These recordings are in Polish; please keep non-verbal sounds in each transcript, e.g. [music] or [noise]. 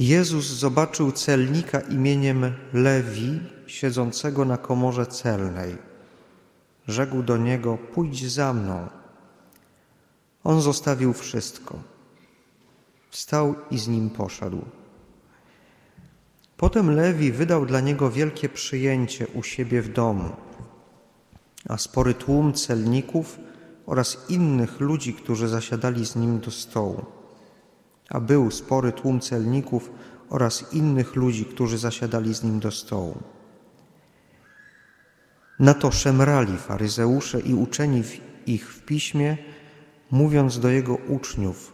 Jezus zobaczył celnika imieniem Lewi, siedzącego na komorze celnej. Rzekł do niego: Pójdź za mną. On zostawił wszystko. Wstał i z nim poszedł. Potem Lewi wydał dla niego wielkie przyjęcie u siebie w domu, a spory tłum celników oraz innych ludzi, którzy zasiadali z nim do stołu. A był spory tłum celników oraz innych ludzi, którzy zasiadali z nim do stołu. Na to szemrali faryzeusze i uczeni ich w piśmie, mówiąc do jego uczniów: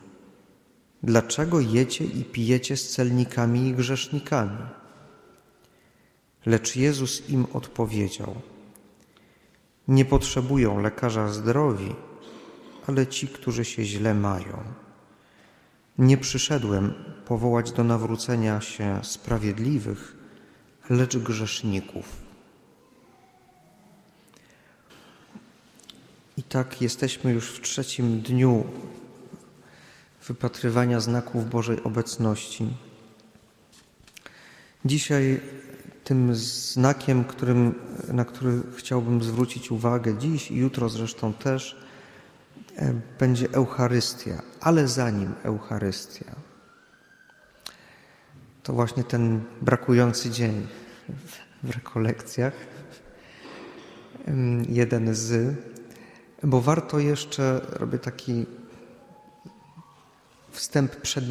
Dlaczego jecie i pijecie z celnikami i grzesznikami? Lecz Jezus im odpowiedział: Nie potrzebują lekarza zdrowi, ale ci, którzy się źle mają. Nie przyszedłem powołać do nawrócenia się sprawiedliwych, lecz grzeszników. I tak jesteśmy już w trzecim dniu wypatrywania znaków Bożej obecności. Dzisiaj tym znakiem, którym, na który chciałbym zwrócić uwagę dziś i jutro zresztą też, będzie Eucharystia, ale zanim Eucharystia. To właśnie ten brakujący dzień w rekolekcjach, jeden z, bo warto jeszcze, robię taki wstęp przed,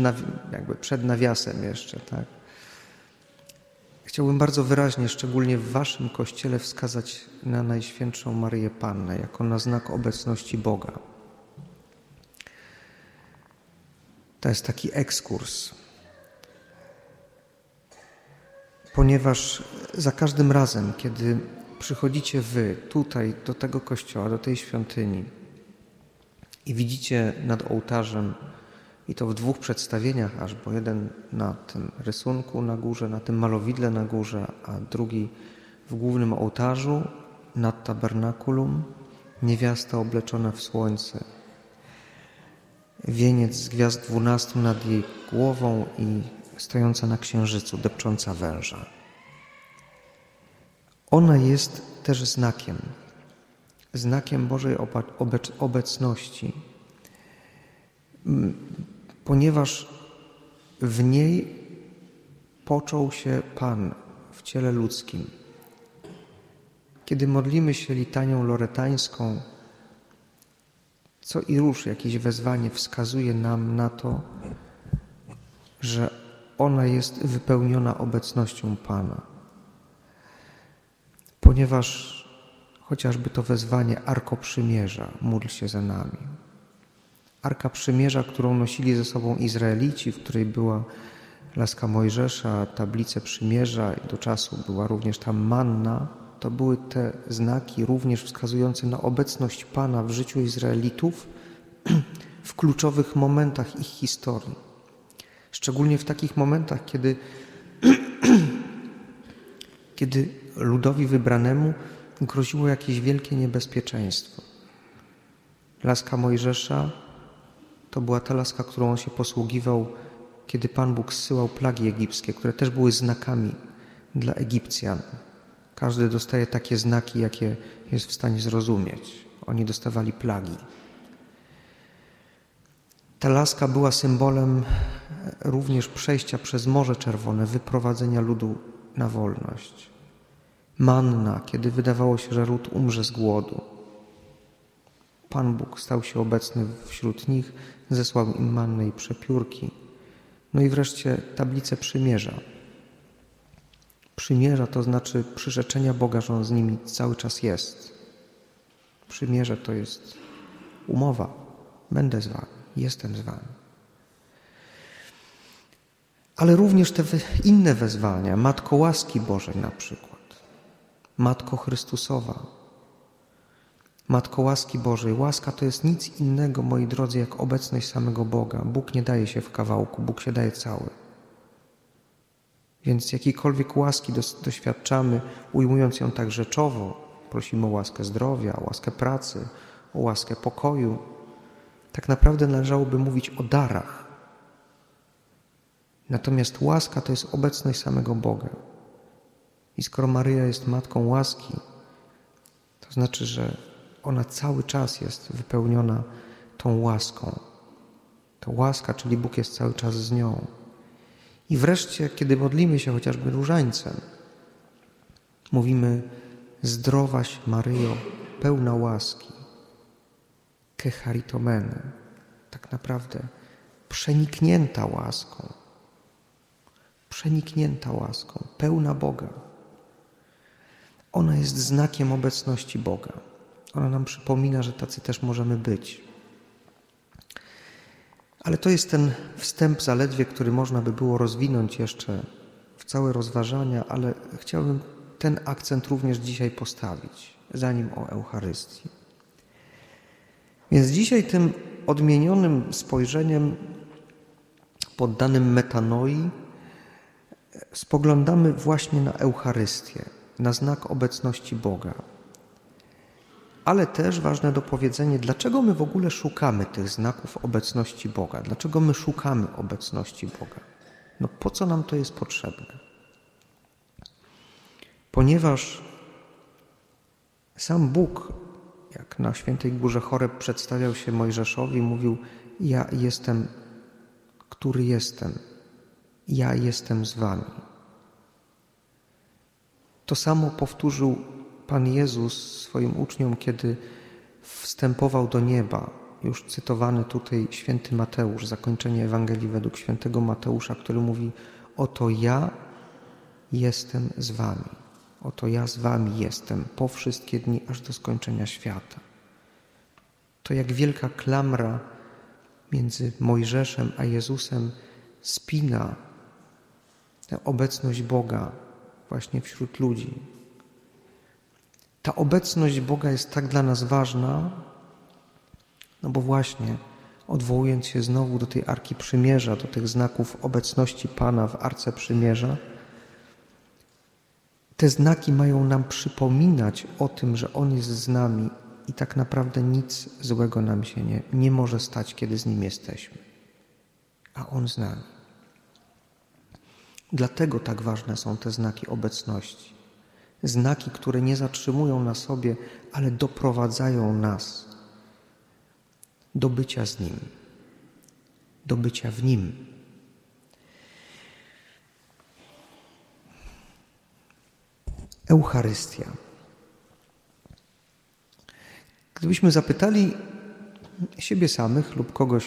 jakby przed nawiasem jeszcze, tak? Chciałbym bardzo wyraźnie, szczególnie w Waszym kościele, wskazać na Najświętszą Maryję Pannę jako na znak obecności Boga. To jest taki ekskurs, ponieważ za każdym razem, kiedy przychodzicie Wy tutaj do tego kościoła, do tej świątyni i widzicie nad ołtarzem i to w dwóch przedstawieniach aż, bo jeden na tym rysunku na górze, na tym malowidle na górze, a drugi w głównym ołtarzu nad tabernakulum, niewiasta obleczona w słońce, wieniec z gwiazd dwunastu nad jej głową i stojąca na księżycu, depcząca węża. Ona jest też znakiem, znakiem Bożej obecności ponieważ w niej począł się Pan w ciele ludzkim. Kiedy modlimy się litanią loretańską, co i róż jakieś wezwanie wskazuje nam na to, że ona jest wypełniona obecnością Pana. Ponieważ chociażby to wezwanie Arko Przymierza, módl się za nami, Arka Przymierza, którą nosili ze sobą Izraelici, w której była laska Mojżesza, tablice Przymierza i do czasu była również tam manna, to były te znaki również wskazujące na obecność Pana w życiu Izraelitów [clears throat] w kluczowych momentach ich historii. Szczególnie w takich momentach, kiedy, [clears throat] kiedy ludowi wybranemu groziło jakieś wielkie niebezpieczeństwo. Laska Mojżesza to była ta laska, którą on się posługiwał, kiedy Pan Bóg zsyłał plagi egipskie, które też były znakami dla Egipcjan. Każdy dostaje takie znaki, jakie jest w stanie zrozumieć. Oni dostawali plagi. Ta laska była symbolem również przejścia przez Morze Czerwone, wyprowadzenia ludu na wolność. Manna, kiedy wydawało się, że lud umrze z głodu. Pan Bóg stał się obecny wśród nich, zesłał im mannę i przepiórki. No i wreszcie tablice przymierza. Przymierza to znaczy przyrzeczenia Boga, że On z nimi cały czas jest. Przymierze to jest umowa. Będę z Wami, jestem z Wami. Ale również te inne wezwania, Matko łaski Bożej na przykład, Matko Chrystusowa, Matko łaski Bożej, łaska to jest nic innego, moi drodzy, jak obecność samego Boga. Bóg nie daje się w kawałku, Bóg się daje cały. Więc jakiejkolwiek łaski doświadczamy, ujmując ją tak rzeczowo, prosimy o łaskę zdrowia, o łaskę pracy, o łaskę pokoju, tak naprawdę należałoby mówić o darach. Natomiast łaska to jest obecność samego Boga. I skoro Maryja jest matką łaski, to znaczy, że ona cały czas jest wypełniona tą łaską. To łaska, czyli Bóg jest cały czas z nią. I wreszcie, kiedy modlimy się chociażby różańcem, mówimy zdrowaś Maryjo, pełna łaski, kecharitomene, tak naprawdę przeniknięta łaską, przeniknięta łaską, pełna Boga. Ona jest znakiem obecności Boga. Ona nam przypomina, że tacy też możemy być. Ale to jest ten wstęp zaledwie, który można by było rozwinąć jeszcze w całe rozważania, ale chciałbym ten akcent również dzisiaj postawić, zanim o Eucharystii. Więc dzisiaj tym odmienionym spojrzeniem poddanym metanoi spoglądamy właśnie na Eucharystię, na znak obecności Boga. Ale też ważne dopowiedzenie, dlaczego my w ogóle szukamy tych znaków obecności Boga? Dlaczego my szukamy obecności Boga? No po co nam to jest potrzebne? Ponieważ sam Bóg, jak na świętej górze Choreb przedstawiał się Mojżeszowi, mówił: Ja jestem, który jestem, ja jestem z Wami. To samo powtórzył Pan Jezus swoim uczniom, kiedy wstępował do nieba. Już cytowany tutaj święty Mateusz, zakończenie Ewangelii według świętego Mateusza, który mówi: Oto ja jestem z Wami. Oto ja z Wami jestem po wszystkie dni, aż do skończenia świata. To jak wielka klamra między Mojżeszem a Jezusem spina tę obecność Boga właśnie wśród ludzi. Ta obecność Boga jest tak dla nas ważna, no bo właśnie odwołując się znowu do tej Arki Przymierza, do tych znaków obecności Pana w Arce Przymierza, te znaki mają nam przypominać o tym, że On jest z nami i tak naprawdę nic złego nam się nie, nie może stać, kiedy z Nim jesteśmy. A On z nami. Dlatego tak ważne są te znaki obecności. Znaki, które nie zatrzymują na sobie, ale doprowadzają nas do bycia z Nim, do bycia w Nim. Eucharystia. Gdybyśmy zapytali siebie samych lub kogoś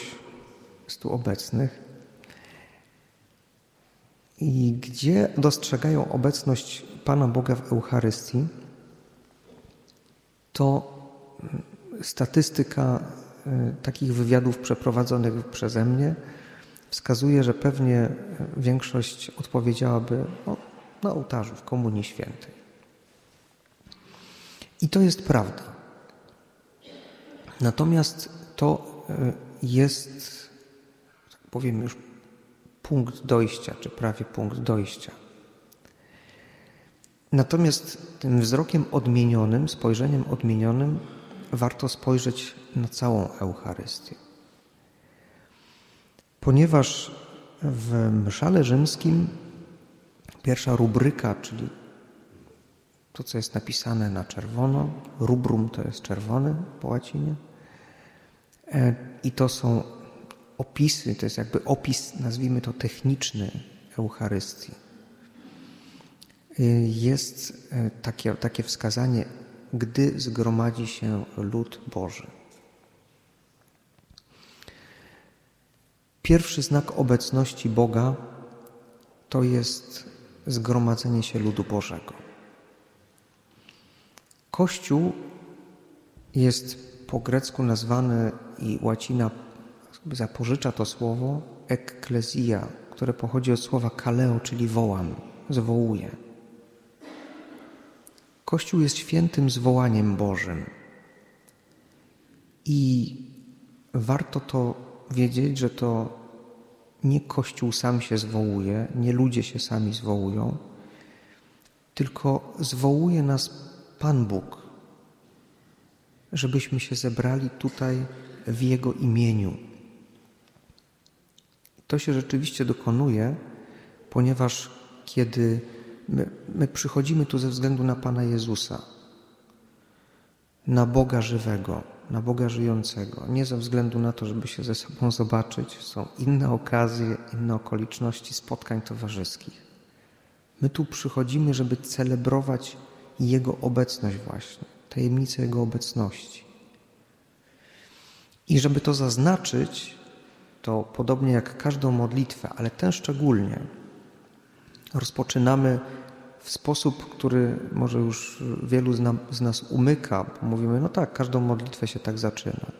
z tu obecnych, i gdzie dostrzegają obecność Pana Boga w Eucharystii, to statystyka e, takich wywiadów przeprowadzonych przeze mnie wskazuje, że pewnie większość odpowiedziałaby no, na ołtarzu w Komunii Świętej. I to jest prawda. Natomiast to e, jest, tak powiem już punkt dojścia, czy prawie punkt dojścia. Natomiast tym wzrokiem odmienionym, spojrzeniem odmienionym, warto spojrzeć na całą Eucharystię. Ponieważ w mszale rzymskim pierwsza rubryka, czyli to, co jest napisane na czerwono, rubrum to jest czerwony po łacinie, e, i to są opisy, to jest jakby opis, nazwijmy to techniczny Eucharystii. Jest e, takie, takie wskazanie, gdy zgromadzi się lud Boży. Pierwszy znak obecności Boga to jest zgromadzenie się ludu Bożego. Kościół jest po grecku nazwany i łacina zapożycza to słowo ekklezja, które pochodzi od słowa kaleo, czyli wołam, zwołuję. Kościół jest świętym zwołaniem Bożym. I warto to wiedzieć, że to nie Kościół sam się zwołuje, nie ludzie się sami zwołują, tylko zwołuje nas Pan Bóg, żebyśmy się zebrali tutaj w Jego imieniu To się rzeczywiście dokonuje, ponieważ kiedy my, my przychodzimy tu ze względu na Pana Jezusa, na Boga żywego, na Boga żyjącego, nie ze względu na to, żeby się ze sobą zobaczyć, są inne okazje, inne okoliczności spotkań towarzyskich. My tu przychodzimy, żeby celebrować Jego obecność właśnie, tajemnicę Jego obecności. I żeby to zaznaczyć, to podobnie jak każdą modlitwę, ale tę szczególnie, rozpoczynamy w sposób, który może już wielu z, nam, z nas umyka, mówimy, no tak, każdą modlitwę się tak zaczyna.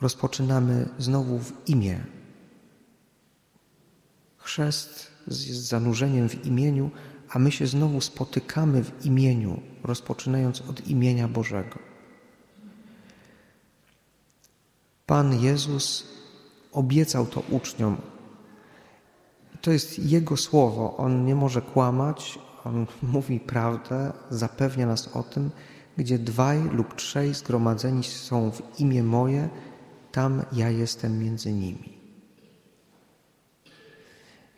Rozpoczynamy znowu w imię. Chrzest jest zanurzeniem w imieniu, a my się znowu spotykamy w imieniu, rozpoczynając od imienia Bożego. Pan Jezus obiecał to uczniom. To jest Jego słowo. On nie może kłamać, On mówi prawdę, zapewnia nas o tym, gdzie dwaj lub trzej zgromadzeni są w imię moje, tam ja jestem między nimi.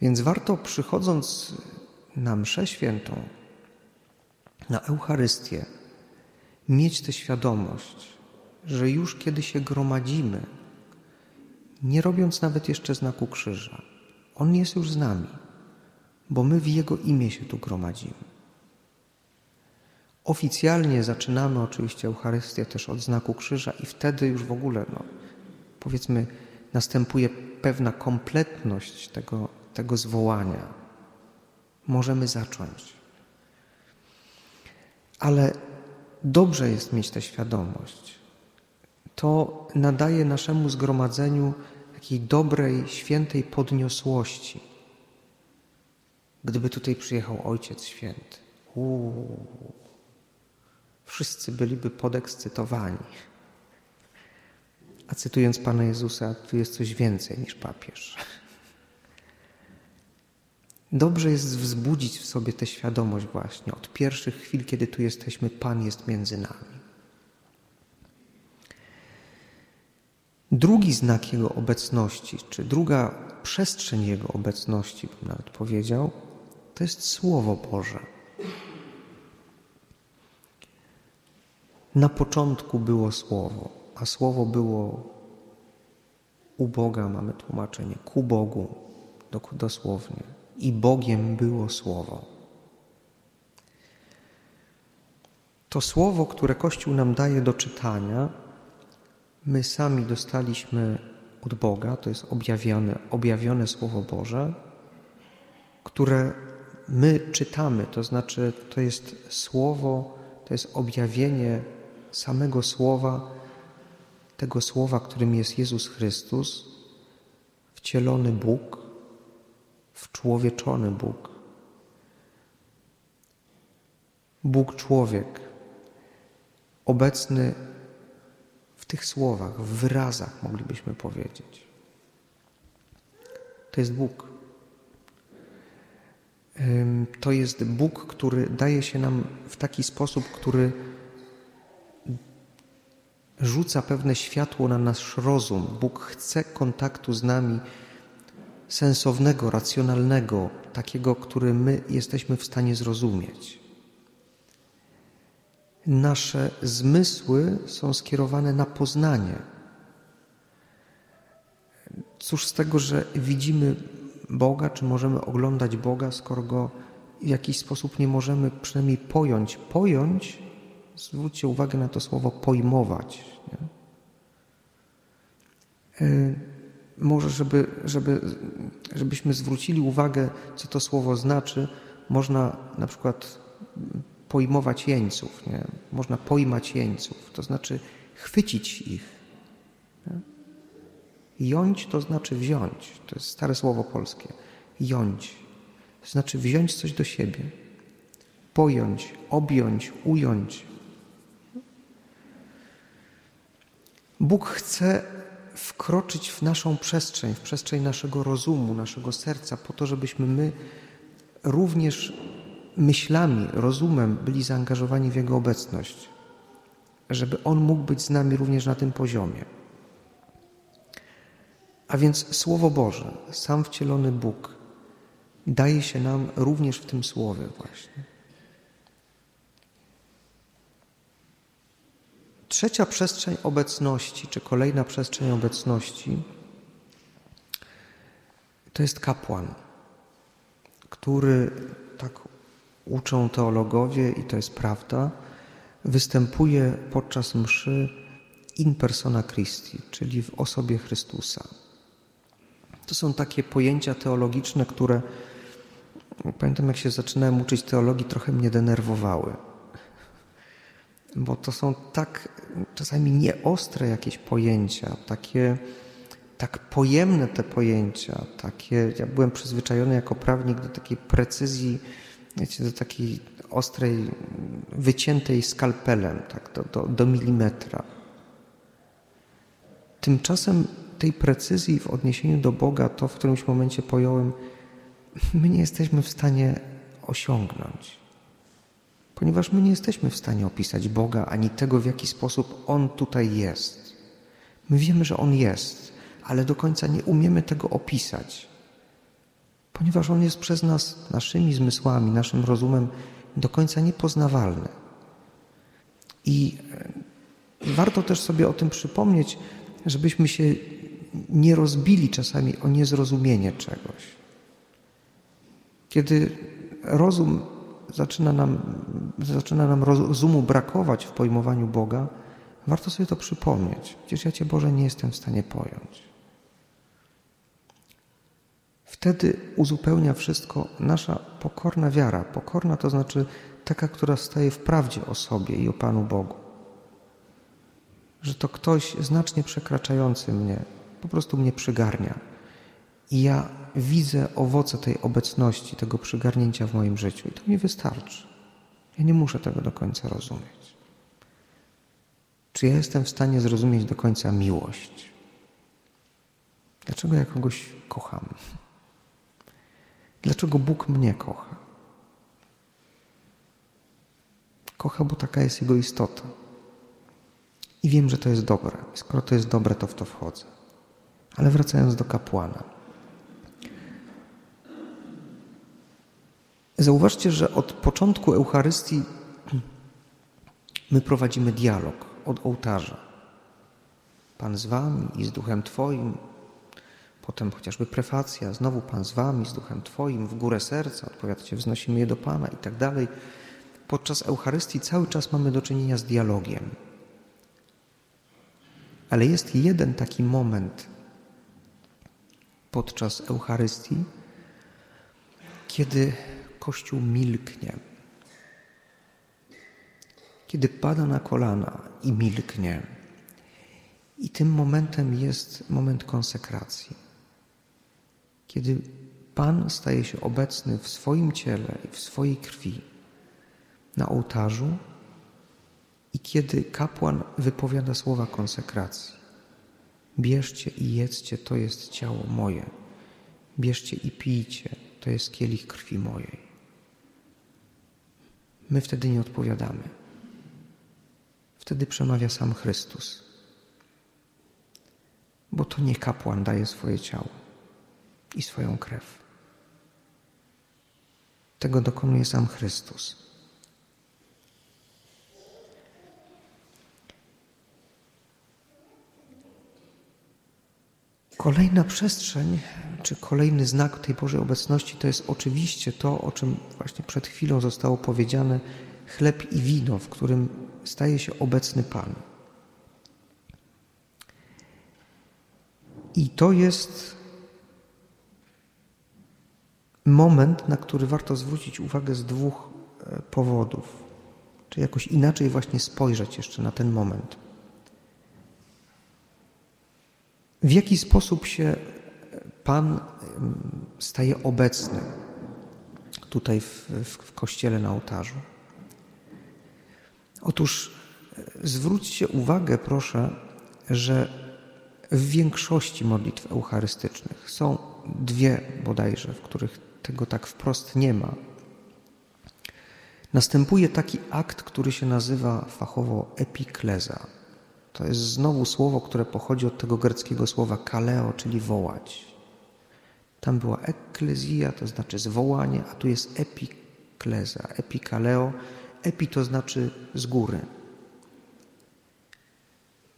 Więc warto przychodząc na mszę świętą, na Eucharystię, mieć tę świadomość, że już kiedy się gromadzimy, nie robiąc nawet jeszcze znaku krzyża, On jest już z nami, bo my w Jego imię się tu gromadzimy. Oficjalnie zaczynamy oczywiście Eucharystię też od znaku krzyża i wtedy już w ogóle, no, powiedzmy, następuje pewna kompletność tego, tego zwołania. Możemy zacząć. Ale dobrze jest mieć tę świadomość. To nadaje naszemu zgromadzeniu takiej dobrej, świętej podniosłości. Gdyby tutaj przyjechał Ojciec Święty, uuu, wszyscy byliby podekscytowani. A cytując Pana Jezusa, tu jest coś więcej niż papież. Dobrze jest wzbudzić w sobie tę świadomość właśnie. Od pierwszych chwil, kiedy tu jesteśmy, Pan jest między nami. Drugi znak Jego obecności, czy druga przestrzeń Jego obecności, bym nawet powiedział, to jest Słowo Boże. Na początku było Słowo, a Słowo było u Boga, mamy tłumaczenie, ku Bogu, dosłownie. I Bogiem było Słowo. To Słowo, które Kościół nam daje do czytania, my sami dostaliśmy od Boga, to jest objawione, objawione Słowo Boże, które my czytamy, to znaczy to jest Słowo, to jest objawienie samego Słowa, tego Słowa, którym jest Jezus Chrystus, wcielony Bóg, wczłowieczony Bóg. Bóg człowiek, obecny tych słowach, w wyrazach, moglibyśmy powiedzieć. To jest Bóg. To jest Bóg, który daje się nam w taki sposób, który rzuca pewne światło na nasz rozum. Bóg chce kontaktu z nami sensownego, racjonalnego, takiego, który my jesteśmy w stanie zrozumieć. Nasze zmysły są skierowane na poznanie. Cóż z tego, że widzimy Boga, czy możemy oglądać Boga, skoro go w jakiś sposób nie możemy przynajmniej pojąć. Pojąć, zwróćcie uwagę na to słowo pojmować. Nie? E, może, żeby, żeby, żebyśmy zwrócili uwagę, co to słowo znaczy, można na przykład pojmować jeńców, nie? można pojmać jeńców, to znaczy chwycić ich. Nie? Jąć to znaczy wziąć, to jest stare słowo polskie. Jąć, to znaczy wziąć coś do siebie, pojąć, objąć, ująć. Bóg chce wkroczyć w naszą przestrzeń, w przestrzeń naszego rozumu, naszego serca, po to, żebyśmy my również myślami, rozumem byli zaangażowani w Jego obecność, żeby On mógł być z nami również na tym poziomie. A więc Słowo Boże, sam wcielony Bóg, daje się nam również w tym Słowie właśnie. Trzecia przestrzeń obecności, czy kolejna przestrzeń obecności, to jest kapłan, który, tak uczą teologowie, i to jest prawda, występuje podczas mszy in persona Christi, czyli w osobie Chrystusa. To są takie pojęcia teologiczne, które pamiętam, jak się zaczynałem uczyć teologii, trochę mnie denerwowały. Bo to są tak czasami nieostre jakieś pojęcia, takie tak pojemne te pojęcia, takie, ja byłem przyzwyczajony jako prawnik do takiej precyzji, wiecie, do takiej ostrej, wyciętej skalpelem, tak, do, do, do milimetra. Tymczasem tej precyzji w odniesieniu do Boga, to w którymś momencie pojąłem, my nie jesteśmy w stanie osiągnąć. Ponieważ my nie jesteśmy w stanie opisać Boga ani tego, w jaki sposób On tutaj jest. My wiemy, że On jest, ale do końca nie umiemy tego opisać, ponieważ On jest przez nas, naszymi zmysłami, naszym rozumem do końca niepoznawalny. I e, warto też sobie o tym przypomnieć, żebyśmy się nie rozbili czasami o niezrozumienie czegoś. Kiedy rozum zaczyna nam, zaczyna nam rozumu brakować w pojmowaniu Boga, warto sobie to przypomnieć. Przecież ja Cię Boże nie jestem w stanie pojąć. Wtedy uzupełnia wszystko nasza pokorna wiara. Pokorna to znaczy taka, która staje w prawdzie o sobie i o Panu Bogu. Że to ktoś znacznie przekraczający mnie, po prostu mnie przygarnia. I ja widzę owoce tej obecności, tego przygarnięcia w moim życiu. I to mi wystarczy. Ja nie muszę tego do końca rozumieć. Czy ja jestem w stanie zrozumieć do końca miłość? Dlaczego ja kogoś kocham? Dlaczego Bóg mnie kocha? Kocha, bo taka jest Jego istota. I wiem, że to jest dobre. Skoro to jest dobre, to w to wchodzę. Ale wracając do kapłana. Zauważcie, że od początku Eucharystii my prowadzimy dialog od ołtarza. Pan z wami i z duchem Twoim, Potem chociażby prefacja, znowu Pan z Wami, z Duchem Twoim, w górę serca, odpowiadacie, wznosimy je do Pana i tak dalej. Podczas Eucharystii cały czas mamy do czynienia z dialogiem. Ale jest jeden taki moment podczas Eucharystii, kiedy Kościół milknie, kiedy pada na kolana i milknie. I tym momentem jest moment konsekracji kiedy Pan staje się obecny w swoim ciele i w swojej krwi na ołtarzu i kiedy kapłan wypowiada słowa konsekracji. Bierzcie i jedzcie, to jest ciało moje. Bierzcie i pijcie, to jest kielich krwi mojej. My wtedy nie odpowiadamy. Wtedy przemawia sam Chrystus. Bo to nie kapłan daje swoje ciało i swoją krew. Tego dokonuje sam Chrystus. Kolejna przestrzeń, czy kolejny znak tej Bożej obecności, to jest oczywiście to, o czym właśnie przed chwilą zostało powiedziane: chleb i wino, w którym staje się obecny Pan. I to jest moment, na który warto zwrócić uwagę z dwóch e, powodów, czy jakoś inaczej właśnie spojrzeć jeszcze na ten moment. W jaki sposób się Pan staje obecny tutaj w, w, w kościele na ołtarzu? Otóż e, zwróćcie uwagę, proszę, że w większości modlitw eucharystycznych są dwie bodajże, w których tego tak wprost nie ma. Następuje taki akt, który się nazywa fachowo epikleza. To jest znowu słowo, które pochodzi od tego greckiego słowa kaleo, czyli wołać. Tam była eklezja, to znaczy zwołanie, a tu jest epikleza, epikaleo. Epi to znaczy z góry,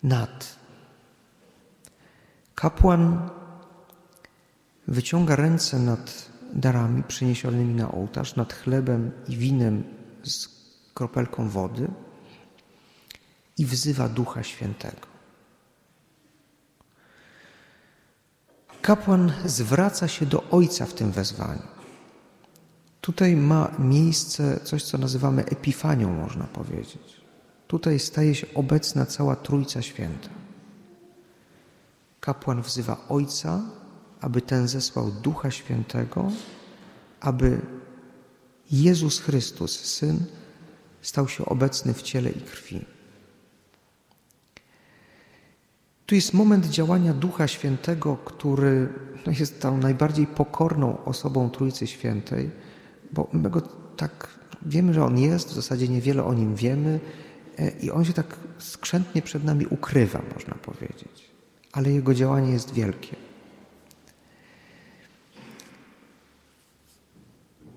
nad. Kapłan wyciąga ręce nad darami przyniesionymi na ołtarz, nad chlebem i winem z kropelką wody i wzywa Ducha Świętego. Kapłan zwraca się do Ojca w tym wezwaniu. Tutaj ma miejsce coś, co nazywamy epifanią, można powiedzieć. Tutaj staje się obecna cała Trójca Święta. Kapłan wzywa Ojca, aby ten zesłał Ducha Świętego, aby Jezus Chrystus, Syn, stał się obecny w ciele i krwi. Tu jest moment działania Ducha Świętego, który no, jest tą najbardziej pokorną osobą Trójcy Świętej, bo my go tak wiemy, że On jest, w zasadzie niewiele o Nim wiemy e, i On się tak skrzętnie przed nami ukrywa, można powiedzieć. Ale Jego działanie jest wielkie.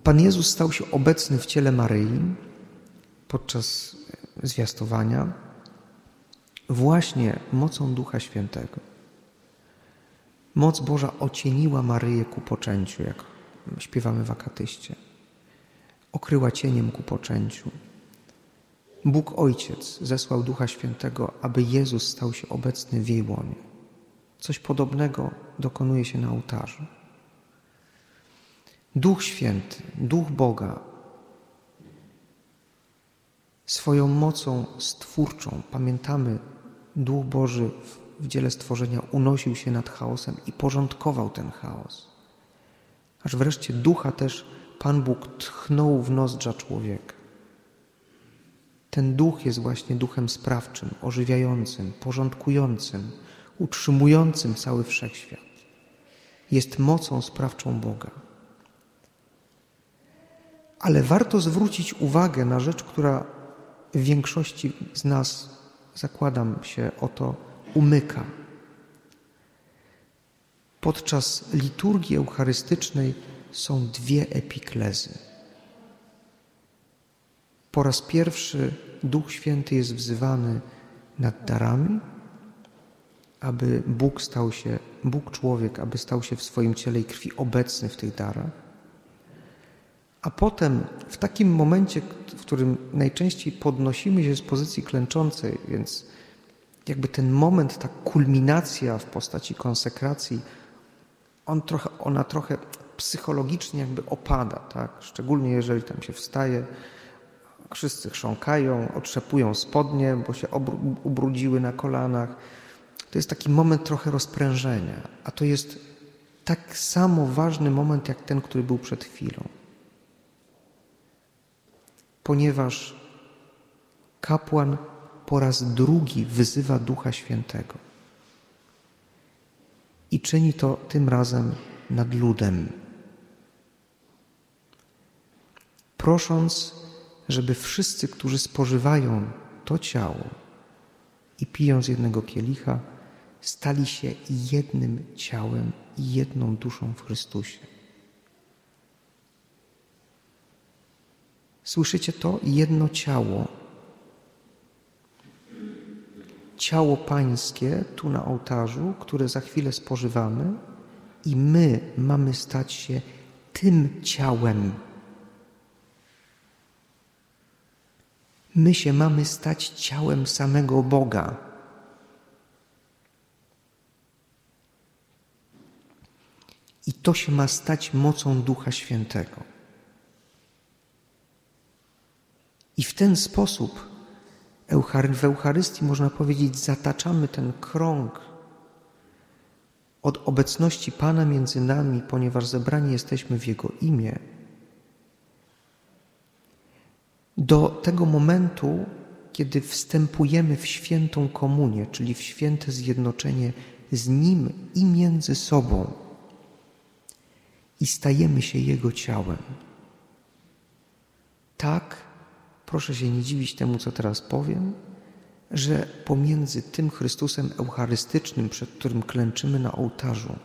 Pan Jezus stał się obecny w ciele Maryi podczas zwiastowania właśnie mocą Ducha Świętego. Moc Boża ocieniła Maryję ku poczęciu, jak śpiewamy w akatyście. Okryła cieniem ku poczęciu. Bóg Ojciec zesłał Ducha Świętego, aby Jezus stał się obecny w jej łonie. Coś podobnego dokonuje się na ołtarzu. Duch Święty, Duch Boga swoją mocą stwórczą, pamiętamy, Duch Boży w dziele stworzenia unosił się nad chaosem i porządkował ten chaos. Aż wreszcie ducha też Pan Bóg tchnął w nozdrza człowieka. Ten duch jest właśnie duchem sprawczym, ożywiającym, porządkującym, utrzymującym cały wszechświat. Jest mocą sprawczą Boga. Ale warto zwrócić uwagę na rzecz, która w większości z nas, zakładam się o to, umyka. Podczas liturgii eucharystycznej są dwie epiklezy. Po raz pierwszy Duch Święty jest wzywany nad darami, aby Bóg stał się, Bóg człowiek, aby stał się w swoim ciele i krwi obecny w tych darach. A potem w takim momencie, w którym najczęściej podnosimy się z pozycji klęczącej, więc jakby ten moment, ta kulminacja w postaci konsekracji, on trochę, ona trochę psychologicznie jakby opada, tak? Szczególnie jeżeli tam się wstaje, wszyscy chrząkają, otrzepują spodnie, bo się ubrudziły na kolanach. To jest taki moment trochę rozprężenia, a to jest tak samo ważny moment jak ten, który był przed chwilą ponieważ kapłan po raz drugi wyzywa Ducha Świętego. I czyni to tym razem nad ludem. Prosząc, żeby wszyscy, którzy spożywają to ciało i piją z jednego kielicha, stali się jednym ciałem i jedną duszą w Chrystusie. Słyszycie to? Jedno ciało. Ciało Pańskie tu na ołtarzu, które za chwilę spożywamy, i my mamy stać się tym ciałem. My się mamy stać ciałem samego Boga. I to się ma stać mocą Ducha Świętego. I w ten sposób w Eucharystii, można powiedzieć, zataczamy ten krąg od obecności Pana między nami, ponieważ zebrani jesteśmy w Jego imię, do tego momentu, kiedy wstępujemy w świętą komunię, czyli w święte zjednoczenie z Nim i między sobą i stajemy się Jego ciałem. Tak, Proszę się nie dziwić temu, co teraz powiem. że pomiędzy tym Chrystusem Eucharystycznym, przed którym klęczymy na ołtarzu,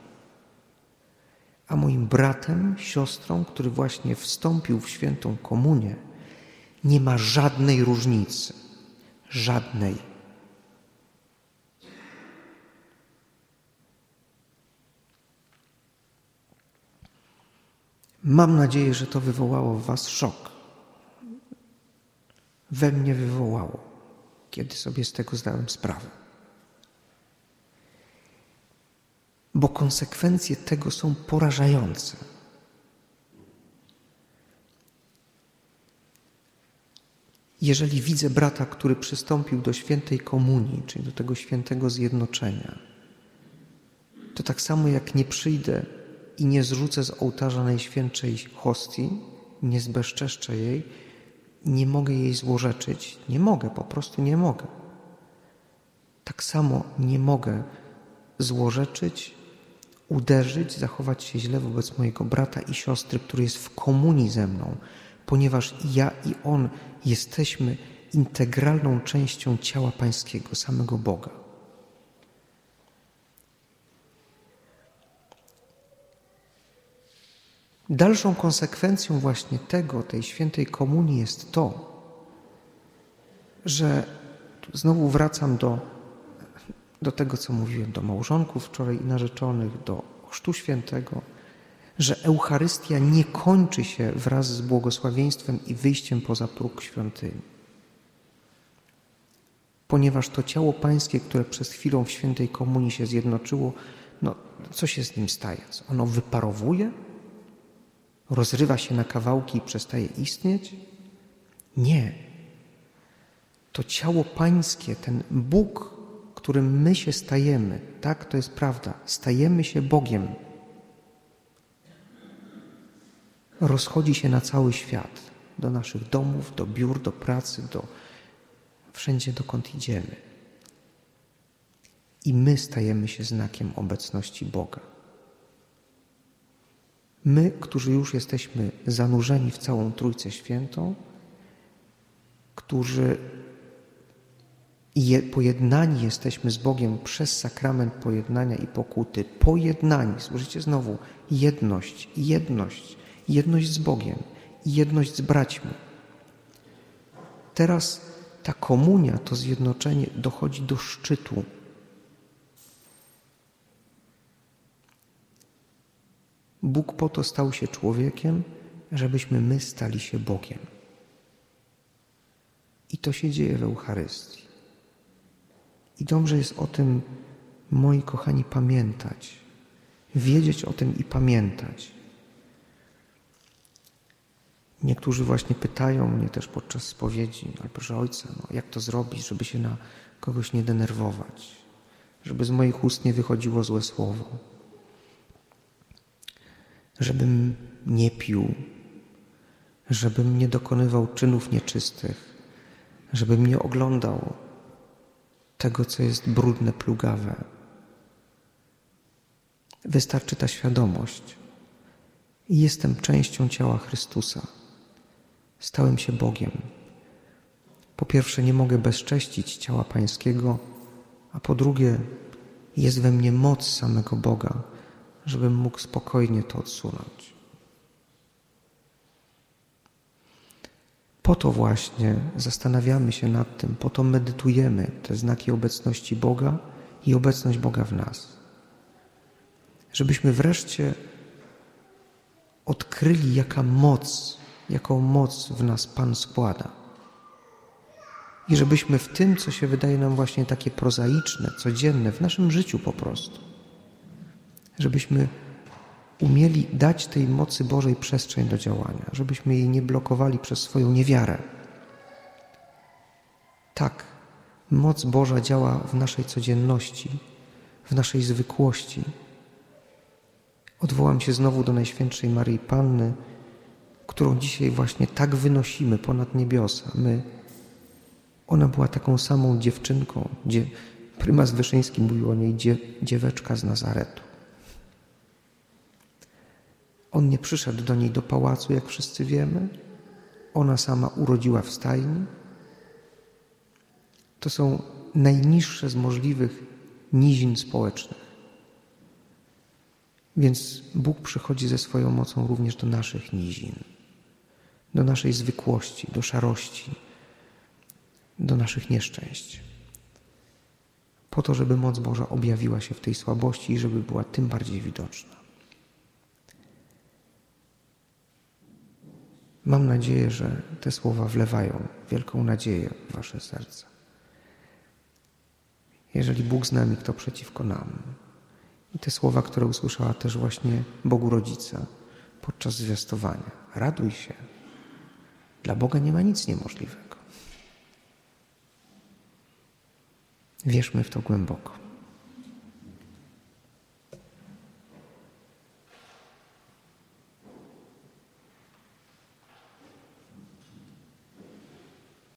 a moim bratem, siostrą, który właśnie wstąpił w świętą komunię, nie ma żadnej różnicy. Żadnej. Mam nadzieję, że to wywołało w Was szok. We mnie wywołało, kiedy sobie z tego zdałem sprawę. Bo konsekwencje tego są porażające. Jeżeli widzę brata, który przystąpił do świętej komunii, czyli do tego świętego zjednoczenia, to tak samo jak nie przyjdę i nie zrzucę z ołtarza najświętszej hostii, nie zbezczeszczę jej, nie mogę jej złorzeczyć. Nie mogę, po prostu nie mogę. Tak samo nie mogę złorzeczyć, uderzyć, zachować się źle wobec mojego brata i siostry, który jest w komunii ze mną, ponieważ ja i on jesteśmy integralną częścią ciała Pańskiego, samego Boga. Dalszą konsekwencją właśnie tego, tej świętej komunii jest to, że znowu wracam do, do tego, co mówiłem, do małżonków wczoraj i narzeczonych, do Chrztu Świętego, że Eucharystia nie kończy się wraz z błogosławieństwem i wyjściem poza próg świątyni. Ponieważ to ciało Pańskie, które przez chwilę w świętej komunii się zjednoczyło, no co się z nim staje? Ono wyparowuje? Rozrywa się na kawałki i przestaje istnieć? Nie. To ciało Pańskie, ten Bóg, którym my się stajemy, tak, to jest prawda, stajemy się Bogiem, rozchodzi się na cały świat, do naszych domów, do biur, do pracy, do wszędzie, dokąd idziemy. I my stajemy się znakiem obecności Boga. My, którzy już jesteśmy zanurzeni w całą Trójcę Świętą, którzy je, pojednani jesteśmy z Bogiem przez sakrament pojednania i pokuty, pojednani, słyszycie znowu, jedność, jedność, jedność z Bogiem jedność z braćmi. Teraz ta komunia, to zjednoczenie dochodzi do szczytu Bóg po to stał się człowiekiem, żebyśmy my stali się Bogiem. I to się dzieje w Eucharystii. I dobrze jest o tym, moi kochani, pamiętać, wiedzieć o tym i pamiętać. Niektórzy właśnie pytają mnie też podczas spowiedzi, ale proszę Ojca, no, jak to zrobić, żeby się na kogoś nie denerwować, żeby z moich ust nie wychodziło złe słowo żebym nie pił, żebym nie dokonywał czynów nieczystych, żebym nie oglądał tego, co jest brudne, plugawe. Wystarczy ta świadomość. Jestem częścią ciała Chrystusa. Stałem się Bogiem. Po pierwsze, nie mogę bezcześcić ciała Pańskiego, a po drugie, jest we mnie moc samego Boga żebym mógł spokojnie to odsunąć. Po to właśnie zastanawiamy się nad tym, po to medytujemy te znaki obecności Boga i obecność Boga w nas. Żebyśmy wreszcie odkryli, jaka moc, jaką moc w nas Pan składa. I żebyśmy w tym, co się wydaje nam właśnie takie prozaiczne, codzienne, w naszym życiu po prostu, żebyśmy umieli dać tej mocy Bożej przestrzeń do działania, żebyśmy jej nie blokowali przez swoją niewiarę. Tak, moc Boża działa w naszej codzienności, w naszej zwykłości. Odwołam się znowu do Najświętszej Maryi Panny, którą dzisiaj właśnie tak wynosimy ponad niebiosa. My, ona była taką samą dziewczynką, gdzie prymas Wyszyński mówił o niej dzie, dzieweczka z Nazaretu. On nie przyszedł do niej do pałacu, jak wszyscy wiemy. Ona sama urodziła w stajni. To są najniższe z możliwych nizin społecznych. Więc Bóg przychodzi ze swoją mocą również do naszych nizin, do naszej zwykłości, do szarości, do naszych nieszczęść. Po to, żeby moc Boża objawiła się w tej słabości i żeby była tym bardziej widoczna. Mam nadzieję, że te słowa wlewają wielką nadzieję w Wasze serca. Jeżeli Bóg z nami, kto przeciwko nam? I te słowa, które usłyszała też właśnie Bogu Rodzica podczas zwiastowania. Raduj się. Dla Boga nie ma nic niemożliwego. Wierzmy w to głęboko.